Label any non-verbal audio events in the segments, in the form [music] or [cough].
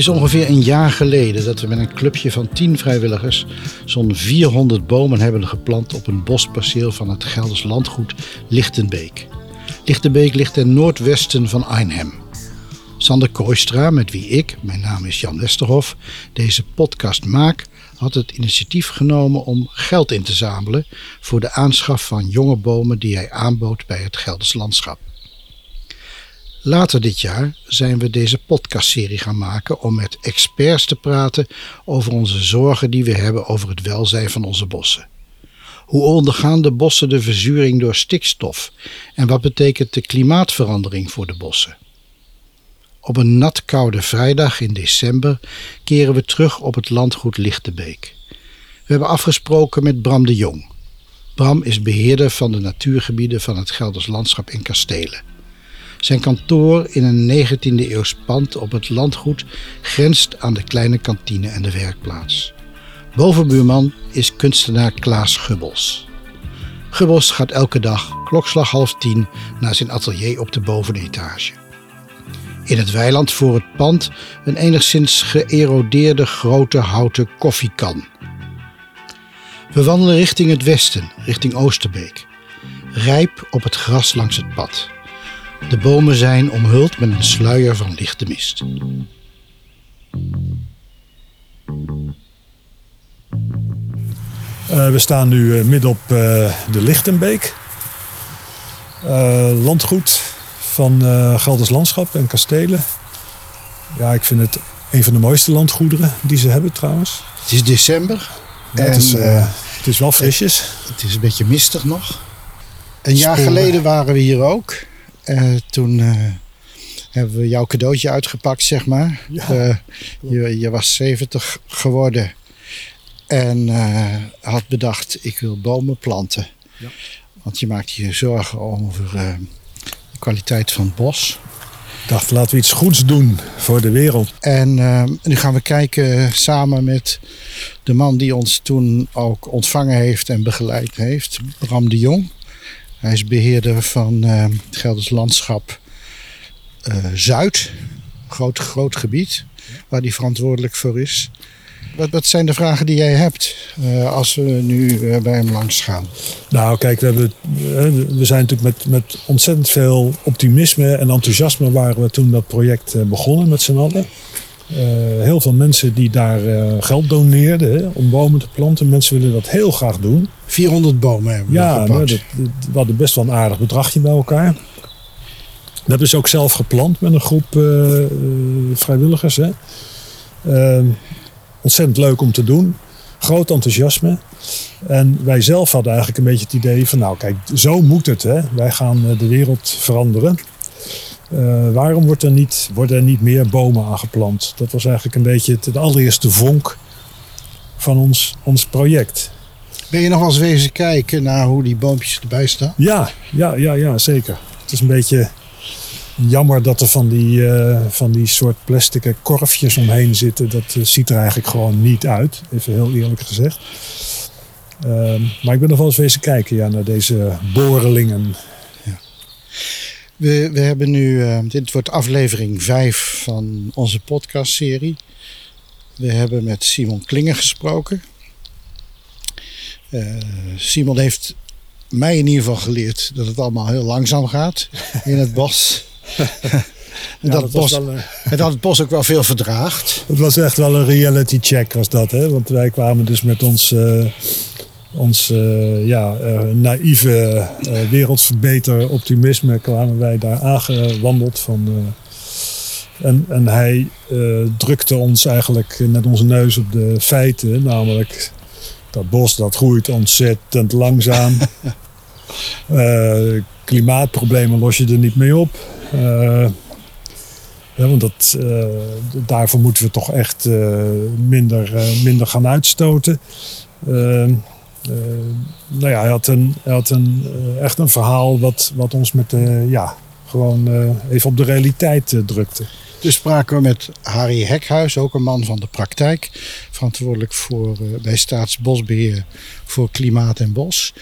is ongeveer een jaar geleden dat we met een clubje van 10 vrijwilligers zo'n 400 bomen hebben geplant op een bosperceel van het Gelders landgoed Lichtenbeek. Lichtenbeek ligt ten noordwesten van Arnhem. Sander Kooistra, met wie ik, mijn naam is Jan Westerhof, deze podcast maak, had het initiatief genomen om geld in te zamelen voor de aanschaf van jonge bomen die hij aanbood bij het Gelders Landschap. Later dit jaar zijn we deze podcastserie gaan maken om met experts te praten over onze zorgen die we hebben over het welzijn van onze bossen. Hoe ondergaan de bossen de verzuring door stikstof en wat betekent de klimaatverandering voor de bossen? Op een natkoude vrijdag in december keren we terug op het landgoed Lichtenbeek. We hebben afgesproken met Bram de Jong. Bram is beheerder van de natuurgebieden van het Gelders Landschap in Kastelen. Zijn kantoor in een 19e eeuws pand op het landgoed grenst aan de kleine kantine en de werkplaats. Bovenbuurman is kunstenaar Klaas Gubbels. Gubbels gaat elke dag klokslag half tien naar zijn atelier op de bovenetage. In het weiland voor het pand een enigszins geërodeerde grote houten koffiekan. We wandelen richting het westen, richting Oosterbeek. Rijp op het gras langs het pad. De bomen zijn omhuld met een sluier van lichte mist. Uh, we staan nu uh, midden op uh, de Lichtenbeek. landgoed van Gelders Landschap en Kastelen. Ja, ik vind het een van de mooiste landgoederen die ze hebben trouwens. Het is december. Ja, en, het, is, het is wel frisjes. Het is een beetje mistig nog. Een jaar geleden waren we hier ook. Uh, toen uh, hebben we jouw cadeautje uitgepakt, zeg maar. Ja. Uh, je, je, was 70 geworden en had bedacht: ik wil bomen planten. Ja. Want je maakt je zorgen over de kwaliteit van het bos. Ik dacht, laten we iets goeds doen voor de wereld. En nu gaan we kijken samen met de man die ons toen ook ontvangen heeft en begeleid heeft, Bram de Jong. Hij is beheerder van uh, het Gelders Landschap uh, Zuid. Groot, groot gebied waar hij verantwoordelijk voor is. Wat, wat zijn de vragen die jij hebt uh, als we nu bij hem langs gaan? Nou, kijk, we, we zijn natuurlijk met, met ontzettend veel optimisme en enthousiasme waren we toen dat project begonnen met z'n allen. Uh, heel veel mensen die daar uh, geld doneerden hè, om bomen te planten. Mensen willen dat heel graag doen. 400 bomen hebben we Ja, nou, dat, we hadden best wel een aardig bedragje bij elkaar. Dat hebben ze ook zelf geplant met een groep uh, vrijwilligers. Hè. Ehm, ontzettend leuk om te doen. Groot enthousiasme. En wij zelf hadden eigenlijk een beetje het idee van... nou kijk, zo moet het. Hè. Wij gaan de wereld veranderen. Uh, waarom wordt er niet, worden er niet meer bomen aangeplant? Dat was eigenlijk een beetje het, de allereerste vonk van ons, ons project. Ben je nog wel eens wezen kijken naar hoe die boompjes erbij staan? Ja, ja, ja, ja zeker. Het is een beetje jammer dat er van die, uh, van die soort plastic korfjes omheen zitten. Dat uh, ziet er eigenlijk gewoon niet uit, even heel eerlijk gezegd. Uh, maar ik ben nog wel eens wezen kijken ja, naar deze borrelingen. We, we hebben nu, uh, dit wordt aflevering 5 van onze podcastserie. We hebben met Simon Klinger gesproken. Uh, Simon heeft mij in ieder geval geleerd dat het allemaal heel langzaam gaat in het bos. [laughs] en ja, dat, het bos, een... en dat het bos ook wel veel verdraagt. Het was echt wel een reality check was dat. Hè? Want wij kwamen dus met ons... Uh, ons uh, ja, uh, naïeve uh, wereldverbeter optimisme kwamen wij daar aangewandeld van. en, en hij drukte ons eigenlijk met onze neus op de feiten, namelijk dat bos dat groeit ontzettend langzaam. [laughs] klimaatproblemen los je er niet mee op. Ja, want dat, daarvoor moeten we toch echt minder, minder gaan uitstoten. Uh, nou ja, hij had, een, hij had een, uh, echt een verhaal wat, wat ons met, uh, ja, gewoon even op de realiteit drukte. Dus spraken we met Harry Hekhuis, ook een man van de praktijk, verantwoordelijk voor, bij Staatsbosbeheer voor klimaat en bos.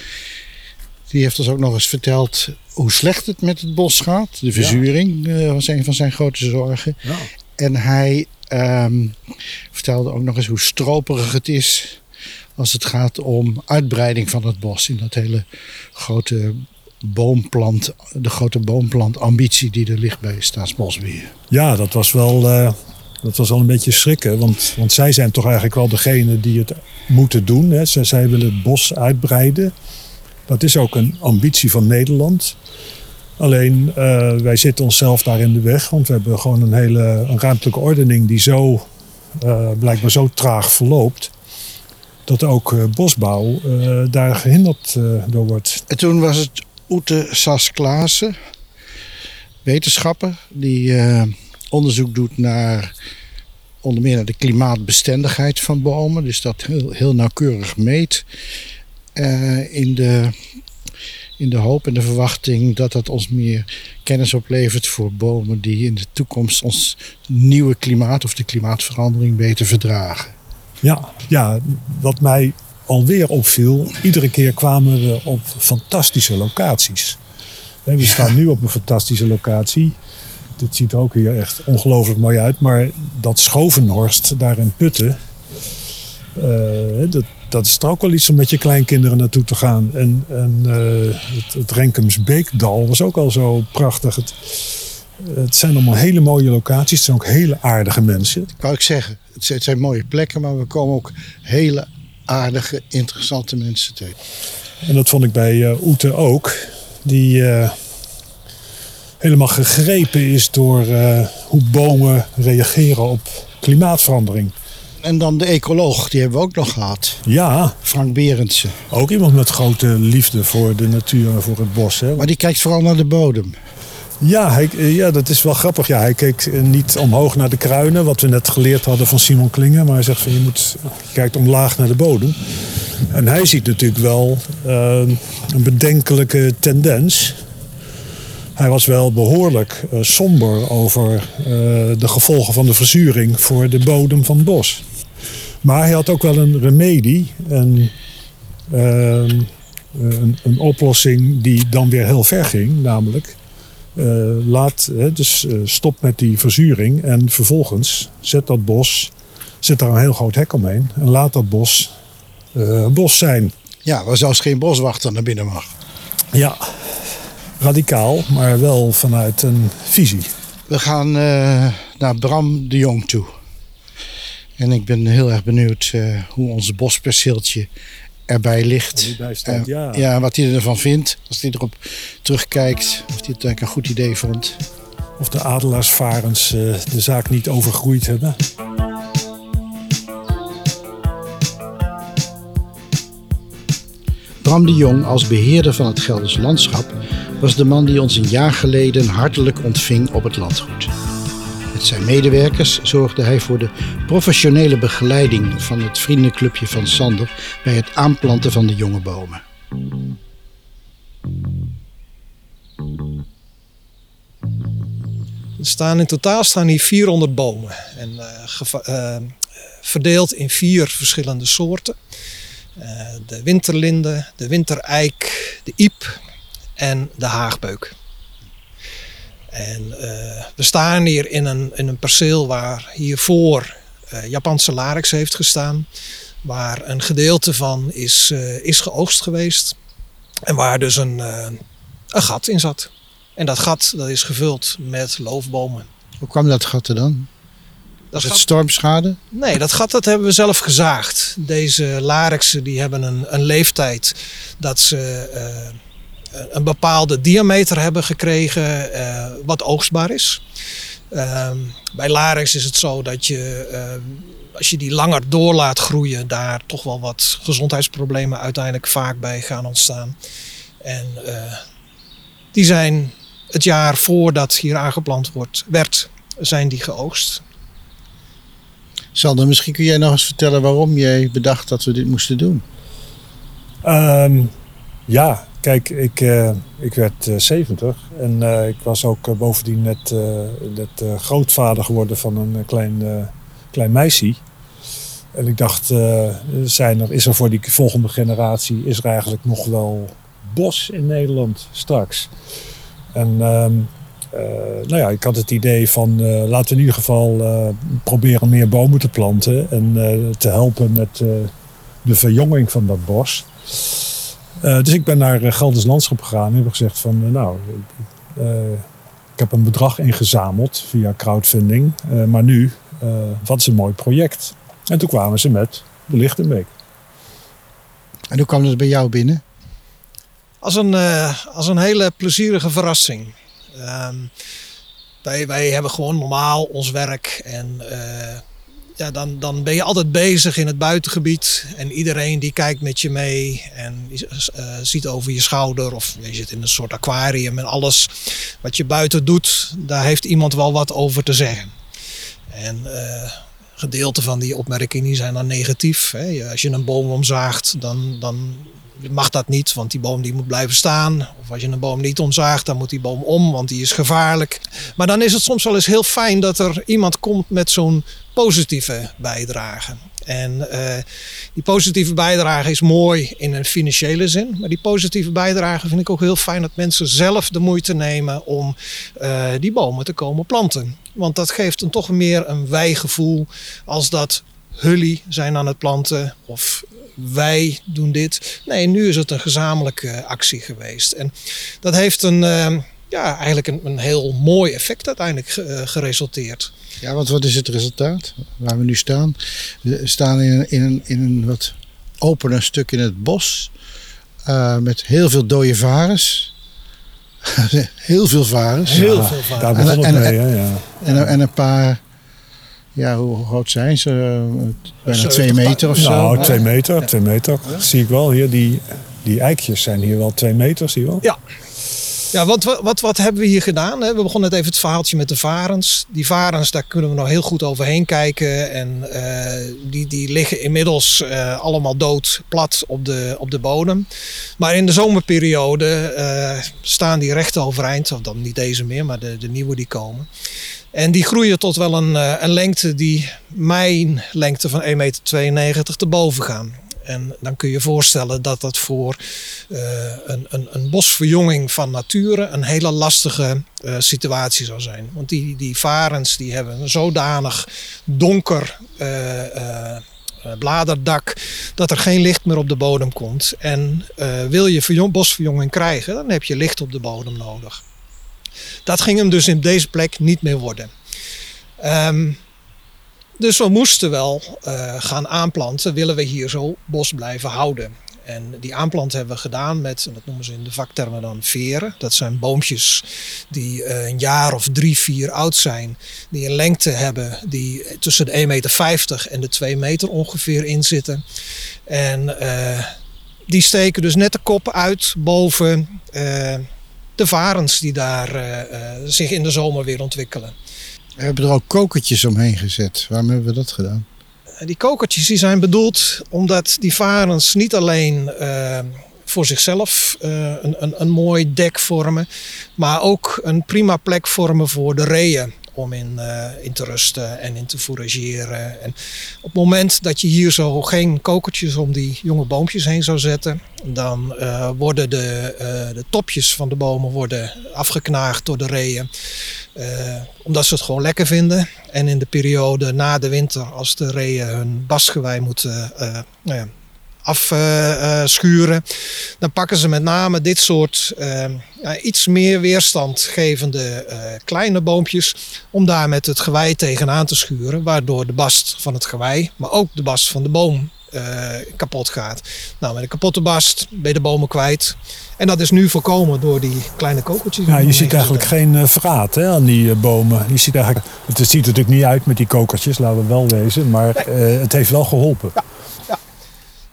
Die heeft ons ook nog eens verteld hoe slecht het met het bos gaat. De verzuring ja. was een van zijn grote zorgen. Ja. En hij ehm, vertelde ook nog eens hoe stroperig het is als het gaat om uitbreiding van het bos in dat hele grote boomplant, de grote boomplantambitie die er ligt bij Staatsbosbeheer. Ja, dat was wel, eh, dat was wel een beetje schrikken. Want, want zij zijn toch eigenlijk wel degene die het moeten doen. Hè. Zij, zij willen het bos uitbreiden. Dat is ook een ambitie van Nederland. Alleen eh, wij zitten onszelf daar in de weg. Want we hebben gewoon een hele een ruimtelijke ordening die zo eh, blijkbaar zo traag verloopt. Dat ook eh, bosbouw eh, daar gehinderd eh, door wordt. En toen was het Oete Sas Klaassen, wetenschapper, die onderzoek doet naar onder meer naar de klimaatbestendigheid van bomen. Dus dat heel, heel nauwkeurig meet. in, de, in de hoop en de verwachting dat dat ons meer kennis oplevert voor bomen die in de toekomst ons nieuwe klimaat of de klimaatverandering beter verdragen. Ja, ja, wat mij alweer opviel, iedere keer kwamen we op fantastische locaties. We staan nu op een fantastische locatie. Dit ziet er ook hier echt ongelooflijk mooi uit. Maar dat Schovenhorst daar in Putten, eh, dat, dat is er ook wel iets om met je kleinkinderen naartoe te gaan. En, eh, het, Renkemsbeekdal was ook al zo prachtig. Het, het zijn allemaal hele mooie locaties. Het zijn ook hele aardige mensen. wou ik zeggen. Het zijn- mooie plekken, maar we komen ook hele aardige, interessante mensen tegen. En dat vond ik bij eh Oete ook. Die eh, helemaal gegrepen is door eh, hoe bomen reageren op klimaatverandering. En dan de ecoloog, die hebben we ook nog gehad. Ja, Frank Berendsen. ook iemand met grote liefde voor de natuur en voor het bos. Hè. Maar die kijkt vooral naar de bodem. Ja, hij, eh, ja, dat is wel grappig. Ja, hij keek eh, niet omhoog naar de kruinen, wat we net geleerd hadden van Simon Klingen. Maar hij zegt van je moet, kijkt omlaag naar de bodem. En hij ziet natuurlijk wel eh, een bedenkelijke tendens. Hij was wel behoorlijk eh, somber over de gevolgen van de verzuring voor de bodem van het bos. Maar hij had ook wel een remedie, een, ehm, een, oplossing die dan weer heel ver ging. Namelijk, laat, hè, dus eh, stop met die verzuring en vervolgens zet dat bos, zet daar een heel groot hek omheen en laat dat bos eh, bos zijn. Ja, waar zelfs geen boswachter naar binnen mag. Ja, radicaal, maar wel vanuit een visie. We gaan eh, naar Bram de Jong toe. En ik ben heel erg benieuwd eh, hoe ons bosperceeltje erbij ligt. Staat, Eh, ja. ja, wat hij ervan vindt. Als hij erop terugkijkt. Of hij het eigenlijk een goed idee vond. Of de adelaarsvarens eh, de zaak niet overgroeid hebben. Bram de Jong als beheerder van het Gelders landschap was de man die ons een jaar geleden hartelijk ontving op het landgoed. Met zijn medewerkers zorgde hij voor de professionele begeleiding van het vriendenclubje van Sander bij het aanplanten van de jonge bomen. Er staan in totaal staan hier 400 bomen. En, eh, eh, verdeeld in vier verschillende soorten. Eh, de winterlinde, de wintereik, de iep en de haagbeuk. En eh, we staan hier in een, in een perceel waar hiervoor eh, Japanse larix heeft gestaan. Waar een gedeelte van is, eh, is geoogst geweest. En waar dus een, een gat in zat. En dat gat dat is gevuld met loofbomen. Hoe kwam dat gat er dan? Dat gat, stormschade? nee, dat gat dat hebben we zelf gezaagd. Deze larixen die hebben een, een leeftijd dat ze een bepaalde diameter hebben gekregen eh, wat oogstbaar is. Ehm, bij larix is het zo dat je, eh, als je die langer door laat groeien, daar toch wel wat gezondheidsproblemen uiteindelijk vaak bij gaan ontstaan. En eh, die zijn het jaar voordat hier aangeplant wordt, werd, zijn die geoogst. Sander, misschien kun jij nog eens vertellen waarom jij bedacht dat we dit moesten doen. Ehm, ja, kijk, ik, eh, ik werd eh, 70 en eh, ik was ook eh, bovendien net, eh, net eh, grootvader geworden van een eh, klein, eh, klein meisje. En ik dacht, eh, zijn er, is er voor die volgende generatie, is er eigenlijk nog wel bos in Nederland straks? En ehm, eh, nou ja, ik had het idee van eh, laten we in ieder geval eh, proberen meer bomen te planten en eh, te helpen met eh, de verjonging van dat bos. Eh, dus ik ben naar uh, Gelders Landschap gegaan en heb gezegd van eh, nou, eh, ik heb een bedrag ingezameld via crowdfunding, eh, maar nu, eh, wat is een mooi project? En toen kwamen ze met de Lichtenbeek. En hoe kwam dat bij jou binnen? Als een, eh, als een hele plezierige verrassing. Ehm, wij, wij hebben gewoon normaal ons werk en eh, ja, dan, dan ben je altijd bezig in het buitengebied en iedereen die kijkt met je mee en eh, ziet over je schouder of je zit in een soort aquarium en alles wat je buiten doet, daar heeft iemand wel wat over te zeggen. En eh gedeelte van die opmerkingen zijn dan negatief. Hè. Als je een boom omzaagt, dan, dan mag dat niet, want die boom die moet blijven staan. Of als je een boom niet omzaagt, dan moet die boom om, want die is gevaarlijk. Maar dan is het soms wel eens heel fijn dat er iemand komt met zo'n positieve bijdrage. En uh, die positieve bijdrage is mooi in een financiële zin. Maar die positieve bijdrage vind ik ook heel fijn dat mensen zelf de moeite nemen om uh, die bomen te komen planten. Want dat geeft dan toch meer een wijgevoel als dat hullie zijn aan het planten of wij doen dit. Nee, nu is het een gezamenlijke actie geweest. En dat heeft een, uh, ja, eigenlijk een, een, heel mooi effect uiteindelijk uh, geresulteerd. Ja, want wat is het resultaat waar we nu staan? We staan in een, in een, in een wat opener stuk in het bos. Uh, met heel veel dode varens. [laughs] heel veel varens. Heel ja, veel varens. Daar begon het mee, hè? Ja. En, en een paar ja, hoe groot zijn ze? Bijna twee meter of zo? Nou, twee meter, twee meter. Ja. Zie ik wel hier. Die, die eikjes zijn hier wel twee meter, zie je wel? Ja. Ja, wat, wat, wat hebben we hier gedaan? We begonnen net even het verhaaltje met de varens. Die varens, daar kunnen we nog heel goed overheen kijken. En uh, die, die liggen inmiddels uh, allemaal dood, plat op de, op de bodem. Maar in de zomerperiode uh, staan die recht overeind. Of dan niet deze meer, maar de, de nieuwe die komen. En die groeien tot wel een, een lengte die mijn lengte van 1,92 meter te boven gaan. En dan kun je voorstellen dat dat voor uh, een, een, een, bosverjonging van nature een hele lastige uh, situatie zou zijn. Want die, die varens die hebben een zodanig donker bladerdak dat er geen licht meer op de bodem komt. En wil je bosverjonging krijgen, dan heb je licht op de bodem nodig. Dat ging hem dus in deze plek niet meer worden. Um, dus we moesten wel uh, gaan aanplanten, willen we hier zo bos blijven houden. En die aanplant hebben we gedaan met, dat noemen ze in de vaktermen dan veren. Dat zijn boompjes die uh, een jaar of drie, vier oud zijn. Die een lengte hebben die tussen de 1,50 meter en de 2 meter ongeveer in zitten. En uh, die steken dus net de kop uit boven de varens die daar zich in de zomer weer ontwikkelen. We hebben er ook kokertjes omheen gezet. Waarom hebben we dat gedaan? Die kokertjes die zijn bedoeld omdat die varens niet alleen uh, voor zichzelf uh, een, een, een mooi dek vormen, maar ook een prima plek vormen voor de reeën om in, uh, in te rusten en in te fourageren. En op het moment dat je hier zo geen kokertjes om die jonge boompjes heen zou zetten, dan uh, worden de, uh, de topjes van de bomen worden afgeknaagd door de reeën. omdat ze het gewoon lekker vinden. En in de periode na de winter, als de reeën hun bastgewei moeten nou ja, afschuren. Dan pakken ze met name dit soort ja, iets meer weerstandgevende uh, kleine boompjes. Om daar met het gewei tegenaan te schuren. Waardoor de bast van het gewei, maar ook de bast van de boom kapot gaat. Nou, met een kapotte bast ben je de bomen kwijt. En dat is nu voorkomen door die kleine kokeltjes. Ja, je ziet eigenlijk geen uh, verraad hè, aan die uh, bomen. Je ziet eigenlijk, het ziet er natuurlijk niet uit met die kokertjes, laten we wel wezen. Maar het heeft wel geholpen. Ja.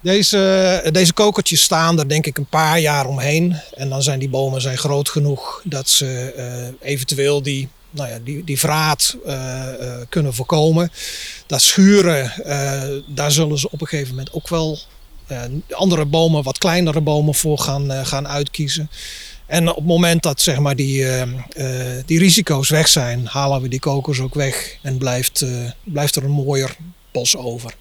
Deze, deze kokertjes staan er denk ik een paar jaar omheen. En dan zijn die bomen zijn groot genoeg dat ze uh, eventueel die, nou ja, die, die vraat uh, uh, kunnen voorkomen. Dat schuren, daar zullen ze op een gegeven moment ook wel andere bomen, wat kleinere bomen voor gaan, gaan uitkiezen. En op het moment dat zeg maar, die, die risico's weg zijn, halen we die kokers ook weg en blijft, blijft er een mooier bos over.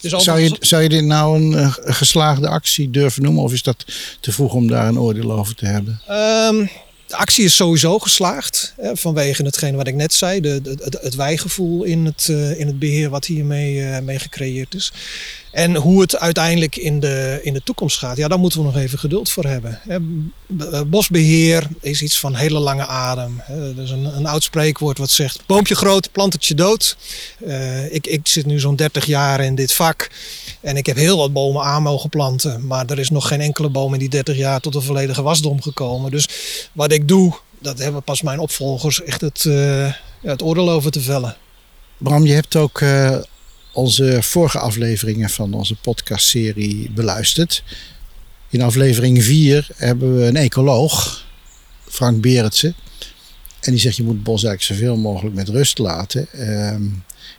Dus zou, je, zou je dit nou een, uh, geslaagde actie durven noemen? Of is dat te vroeg om daar een oordeel over te hebben? Um, de actie is sowieso geslaagd. Hè, vanwege hetgeen wat ik net zei. De, het, het wijgevoel in het, uh, in het beheer wat hiermee uh, mee gecreëerd is. En hoe het uiteindelijk in de, in de toekomst gaat. Ja, daar moeten we nog even geduld voor hebben. Hè. Bosbeheer is iets van hele lange adem. Er is een, een oud spreekwoord wat zegt. Boompje groot, plantertje dood. Uh, ik, ik zit nu zo'n 30 jaar in dit vak. En ik heb heel wat bomen aan mogen planten. Maar er is nog geen enkele boom in die 30 jaar tot een volledige wasdom gekomen. Dus wat doe, dat hebben pas mijn opvolgers echt het, uh, het oordeel over te vellen. Bram, je hebt ook uh, onze vorige afleveringen van onze podcastserie beluisterd. In aflevering 4 hebben we een ecoloog, Frank Berendsen. En die zegt je moet bos eigenlijk zoveel mogelijk met rust laten. Uh,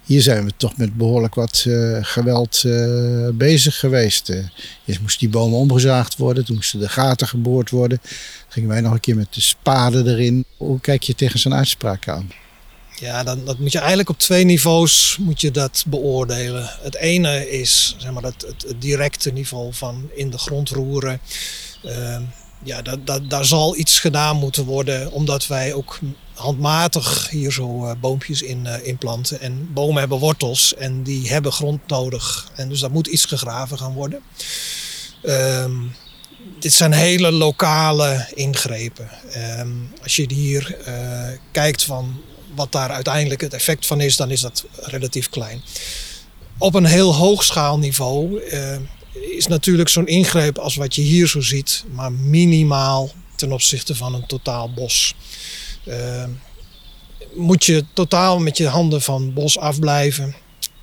hier zijn we toch met behoorlijk wat uh, geweld uh, bezig geweest. Uh, eerst moesten die bomen omgezaagd worden, toen moesten de gaten geboord worden. Dan gingen wij nog een keer met de spade erin. Hoe kijk je tegen zo'n uitspraak aan? Ja, dan, dat moet je eigenlijk op twee niveaus moet je dat beoordelen. Het ene is zeg maar, het, het, het directe niveau van in de grond roeren. Ehm, ja, dat, daar zal iets gedaan moeten worden, omdat wij ook handmatig hier zo uh, boompjes in, uh, in planten. En bomen hebben wortels en die hebben grond nodig. En dus daar moet iets gegraven gaan worden. Um, dit zijn hele lokale ingrepen. Um, als je hier uh, kijkt van wat daar uiteindelijk het effect van is, dan is dat relatief klein. Op een heel hoog schaalniveau is natuurlijk zo'n ingreep als wat je hier zo ziet, maar minimaal ten opzichte van een totaal bos. Uh, moet je totaal met je handen van bos afblijven.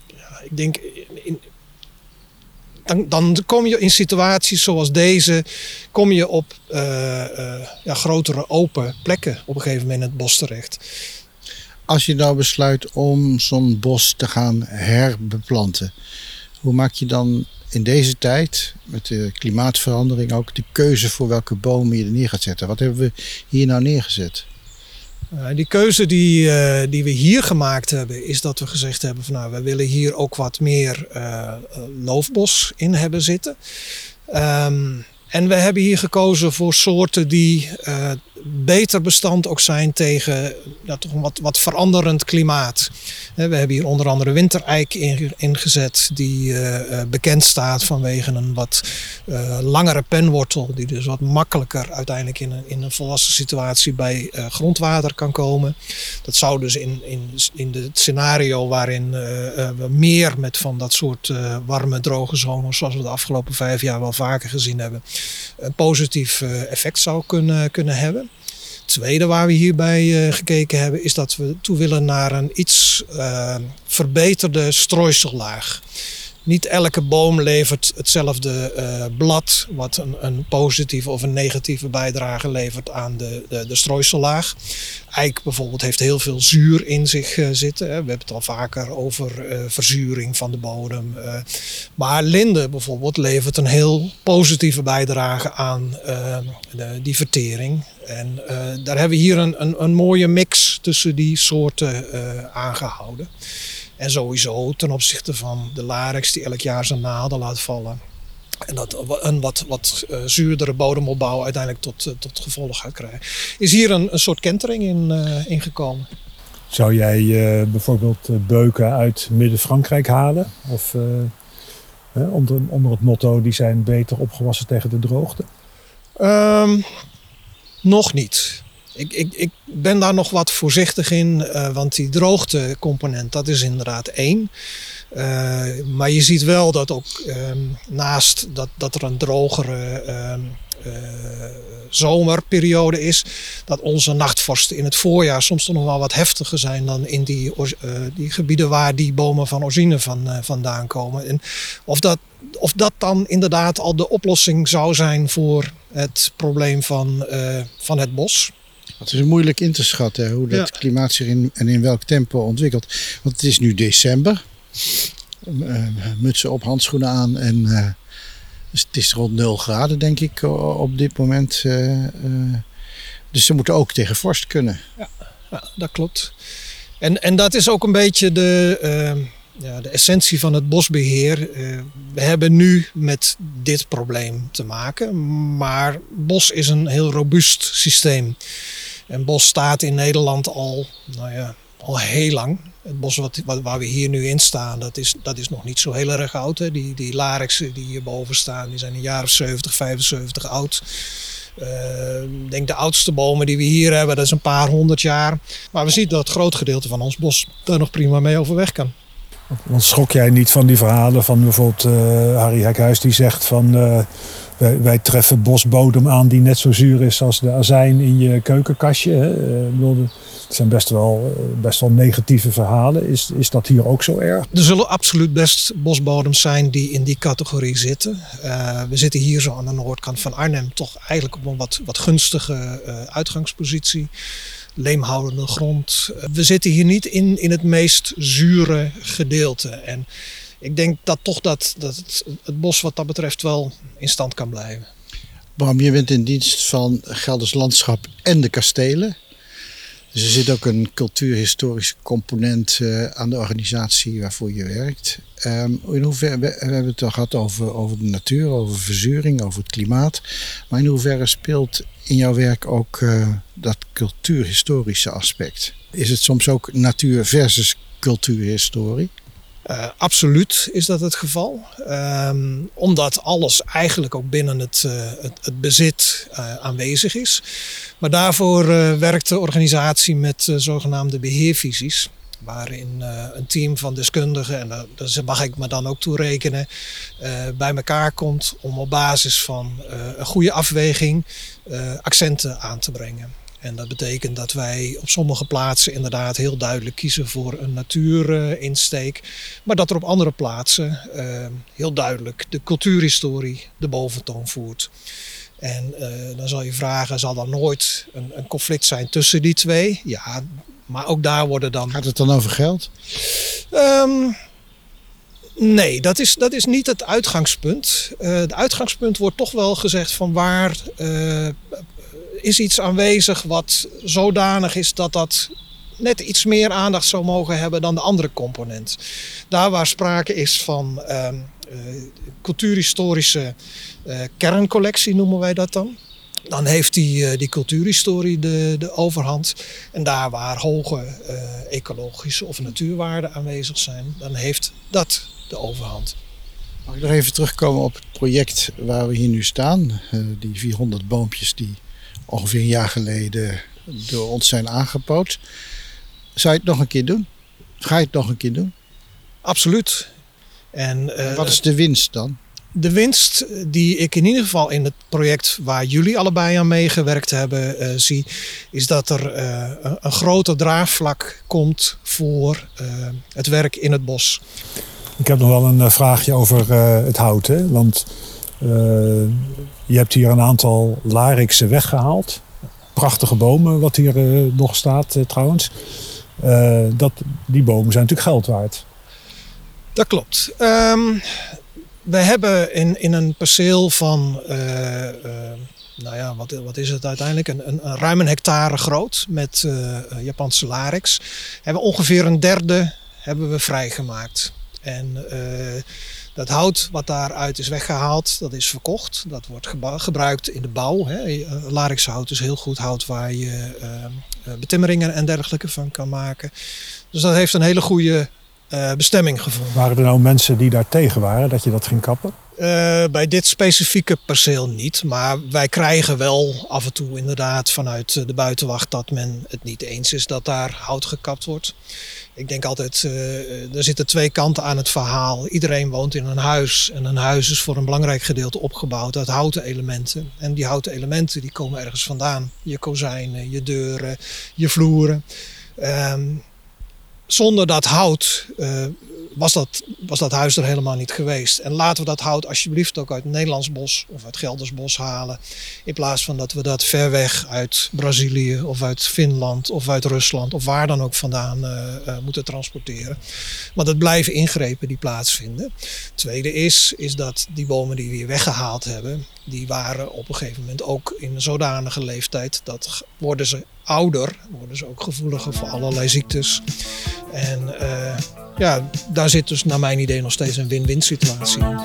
Ja, ik denk, in, dan, dan, kom je in situaties zoals deze, kom je op uh, uh, ja, grotere open plekken op een gegeven moment in het bos terecht. Als je nou besluit om zo'n bos te gaan herbeplanten, hoe maak je dan in deze tijd, met de klimaatverandering ook, de keuze voor welke bomen je er neer gaat zetten? Wat hebben we hier nou neergezet? Uh, die keuze die, uh, die we hier gemaakt hebben, is dat we gezegd hebben van nou, we willen hier ook wat meer uh, loofbos in hebben zitten. Um, en we hebben hier gekozen voor soorten die beter bestand ook zijn tegen ja, toch wat, wat veranderend klimaat. We hebben hier onder andere wintereik ingezet, die uh, bekend staat vanwege een wat langere penwortel, die dus wat makkelijker uiteindelijk in een, in een volwassen situatie bij grondwater kan komen. Dat zou dus in, in, in het scenario waarin we meer met van dat soort warme, droge zomers, zoals we de afgelopen vijf jaar wel vaker gezien hebben, een positief effect zou kunnen, kunnen hebben tweede waar we hierbij uh, gekeken hebben, is dat we toe willen naar een iets uh, verbeterde strooisellaag. Niet elke boom levert hetzelfde uh, blad, wat een, een, positieve of een negatieve bijdrage levert aan de, de, strooisellaag. Eik bijvoorbeeld heeft heel veel zuur in zich uh, zitten. Hè. We hebben het al vaker over uh, verzuring van de bodem. maar linde bijvoorbeeld levert een heel positieve bijdrage aan de, die vertering. En daar hebben we hier een, een, een, mooie mix tussen die soorten aangehouden. En sowieso ten opzichte van de larix die elk jaar zijn naden laat vallen. En dat een wat, wat uh, zuurdere bodemopbouw uiteindelijk tot, uh, tot gevolg gaat krijgen. Is hier een, een soort kentering in, uh, ingekomen? Zou jij bijvoorbeeld beuken uit Midden-Frankrijk halen? Of onder, onder het motto die zijn beter opgewassen tegen de droogte? Um, nog niet. Ik, ik, ik ben daar nog wat voorzichtig in, uh, want die droogtecomponent, dat is inderdaad één. Uh, maar je ziet wel dat ook um, naast dat, dat er een drogere um, uh, zomerperiode is, dat onze nachtvorsten in het voorjaar soms toch nog wel wat heftiger zijn dan in die, die gebieden waar die bomen van origine van, vandaan komen. En of dat, of dat dan inderdaad al de oplossing zou zijn voor het probleem van, van het bos. Het is moeilijk in te schatten hoe dat ja. klimaat zich in, en in welk tempo ontwikkelt. Want het is nu december. Uh, mutsen op, handschoenen aan. En uh, dus het is rond 0 graden, denk ik, op dit moment. Uh, dus ze moeten ook tegen vorst kunnen. Ja, ja, dat klopt. En, en dat is ook een beetje de, ja, de essentie van het bosbeheer. Eh, we hebben nu met dit probleem te maken, maar bos is een heel robuust systeem. En bos staat in Nederland al, nou ja, al heel lang. Het bos wat, waar we hier nu in staan, dat is, dat is nog niet zo heel erg oud. Die, die larixen die hierboven staan, die zijn een jaar of 70, 75 oud. Uh, ik denk de oudste bomen die we hier hebben, dat is een paar honderd jaar. Maar we zien dat het groot gedeelte van ons bos daar nog prima mee overweg kan. Want schrok jij niet van die verhalen van bijvoorbeeld uh, Harry Hekhuis die zegt van... Uh, wij, treffen bosbodem aan die net zo zuur is als de azijn in je keukenkastje. Het zijn best wel, best wel negatieve verhalen. Is, is dat hier ook zo erg? Er zullen absoluut best bosbodems zijn die in die categorie zitten. We zitten hier zo aan de noordkant van Arnhem toch eigenlijk op een wat, wat gunstige uitgangspositie. Leemhoudende grond. We zitten hier niet in, in het meest zure gedeelte. En ik denk dat toch dat, dat het, het bos wat dat betreft wel in stand kan blijven. Bram, je bent in dienst van Gelders Landschap en de kastelen. Dus er zit ook een cultuurhistorische component uh, aan de organisatie waarvoor je werkt. Um, in hoeverre, we, we, hebben het al gehad over, over de natuur, over verzuring, over het klimaat. Maar in hoeverre speelt in jouw werk ook uh, dat cultuurhistorische aspect? Is het soms ook natuur versus cultuurhistorie? Uh, absoluut is dat het geval. Um, omdat alles eigenlijk ook binnen het, uh, het, het, bezit uh, aanwezig is. Maar daarvoor werkt de organisatie met zogenaamde beheervisies. Waarin een team van deskundigen, en daar mag ik me dan ook toe rekenen, bij elkaar komt om op basis van een goede afweging accenten aan te brengen. En dat betekent dat wij op sommige plaatsen inderdaad heel duidelijk kiezen voor een natuurinsteek. maar dat er op andere plaatsen uh, heel duidelijk de cultuurhistorie de boventoon voert. En uh, dan zal je vragen, zal er nooit een, een, conflict zijn tussen die twee? Ja, maar ook daar worden dan... Gaat het dan over geld? Um, Nee, dat is, dat is niet het uitgangspunt. Uh, het uitgangspunt wordt toch wel gezegd van waar uh, is iets aanwezig wat zodanig is dat dat net iets meer aandacht zou mogen hebben dan de andere component. Daar waar sprake is van uh, uh, cultuurhistorische uh, kerncollectie, noemen wij dat dan. Dan heeft die, uh, die cultuurhistorie de, de overhand. En daar waar hoge ecologische of natuurwaarden aanwezig zijn, dan heeft dat de overhand. Mag ik nog even terugkomen op het project waar we hier nu staan? die 400 boompjes die ongeveer een jaar geleden door ons zijn aangepoot. Zou je het nog een keer doen? Ga je het nog een keer doen? Absoluut. En, uh, Wat is de winst dan? De winst die ik in ieder geval in het project waar jullie allebei aan meegewerkt hebben uh, zie, is dat er uh, een groter draagvlak komt voor het werk in het bos. Ik heb nog wel een vraagje over het hout. Hè? Want je hebt hier een aantal larixen weggehaald. Prachtige bomen, wat hier uh, nog staat uh, trouwens. Dat, die bomen zijn natuurlijk geld waard. Dat klopt. Um, we hebben in, in een perceel van, nou ja, wat, wat is het uiteindelijk? Een, een, een ruim een hectare groot met Japanse larix. Hebben ongeveer een derde hebben we vrijgemaakt. En dat hout wat daaruit is weggehaald, dat is verkocht. Dat wordt gebruikt in de bouw. Hè. Larixhout is heel goed hout waar je uh, betimmeringen en dergelijke van kan maken. Dus dat heeft een hele goede bestemming gevonden. Waren er nou mensen die daar tegen waren dat je dat ging kappen? Uh, bij dit specifieke perceel niet. Maar wij krijgen wel af en toe inderdaad vanuit de buitenwacht dat men het niet eens is dat daar hout gekapt wordt. Ik denk altijd, uh, er zitten twee kanten aan het verhaal. Iedereen woont in een huis en een huis is voor een belangrijk gedeelte opgebouwd uit houten elementen. En die houten elementen die komen ergens vandaan. Je kozijnen, je deuren, je vloeren. Um, zonder dat hout was, dat, was dat huis er helemaal niet geweest. En laten we dat hout alsjeblieft ook uit Nederlands bos of uit Gelders bos halen. In plaats van dat we dat ver weg uit Brazilië of uit Finland of uit Rusland of waar dan ook vandaan uh, uh, moeten transporteren. Want het blijven ingrepen die plaatsvinden. Tweede is, is dat die bomen die we hier weggehaald hebben, die waren op een gegeven moment ook in zodanige leeftijd dat worden ze ouder, worden ze ook gevoeliger voor allerlei ziektes. En uh, ja, daar zit dus naar mijn idee nog steeds een win-win situatie in.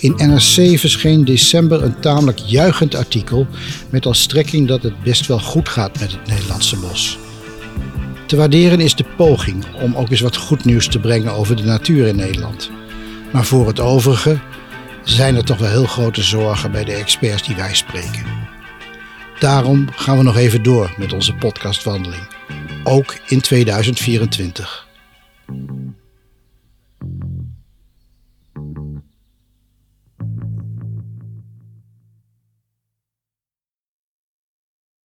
In NRC verscheen december een tamelijk juichend artikel met als strekking dat het best wel goed gaat met het Nederlandse bos. Te waarderen is de poging om ook eens wat goed nieuws te brengen over de natuur in Nederland. Maar voor het overige zijn er toch wel heel grote zorgen bij de experts die wij spreken. Daarom gaan we nog even door met onze podcastwandeling, ook in 2024.